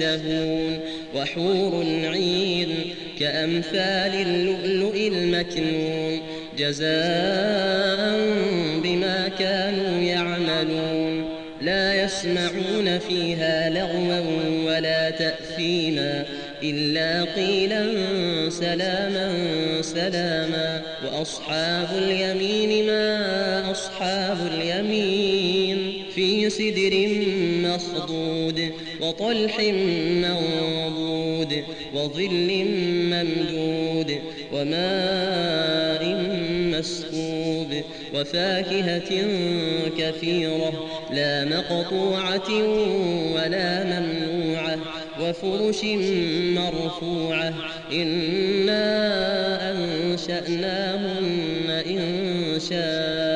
يشتهون وحور عين كأمثال اللؤلؤ المكنون جزاء بما كانوا يعملون لا يسمعون فيها لغوا ولا تأثيما إلا قيلا سلاما سلاما وأصحاب اليمين ما أصحاب اليمين في سدر مخضود وطلح منضود وظل ممدود وماء مسكوب وفاكهة كثيرة لا مقطوعة ولا ممنوعة وفرش مرفوعة إنا أنشأناهن إن شاء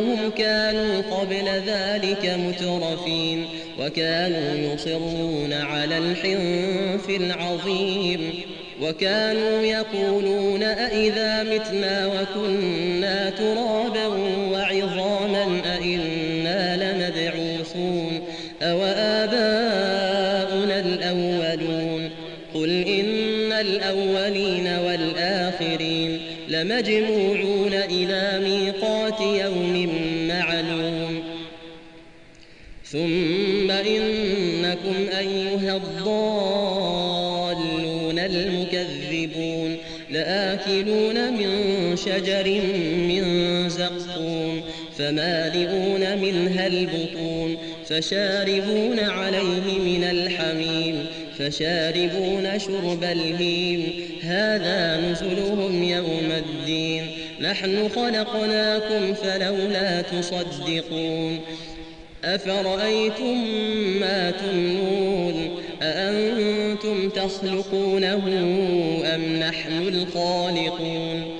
إنهم كانوا قبل ذلك مترفين وكانوا يصرون على الحنف العظيم وكانوا يقولون أئذا متنا وكنا ترابا وعظاما أئنا لمبعوثون الأولين والآخرين لمجموعون إلى ميقات يوم معلوم. ثم إنكم أيها الضالون المكذبون لآكلون من شجر من زقوم فمالئون منها البطون فشاربون عليه من الحميم فشاربون شرب الهيم. هذا نزلهم يوم الدين. نحن خلقناكم فلولا تصدقون. أفرأيتم ما تمنون؟ أأنتم تخلقونه أم نحن الخالقون؟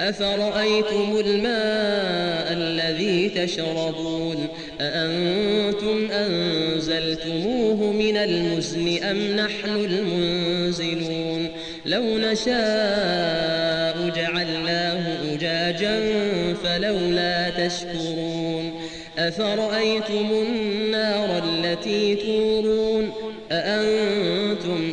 أفرأيتم الماء الذي تشربون أأنتم أنزلتموه من المزن أم نحن المنزلون لو نشاء جعلناه أجاجا فلولا تشكرون أفرأيتم النار التي تورون أأنتم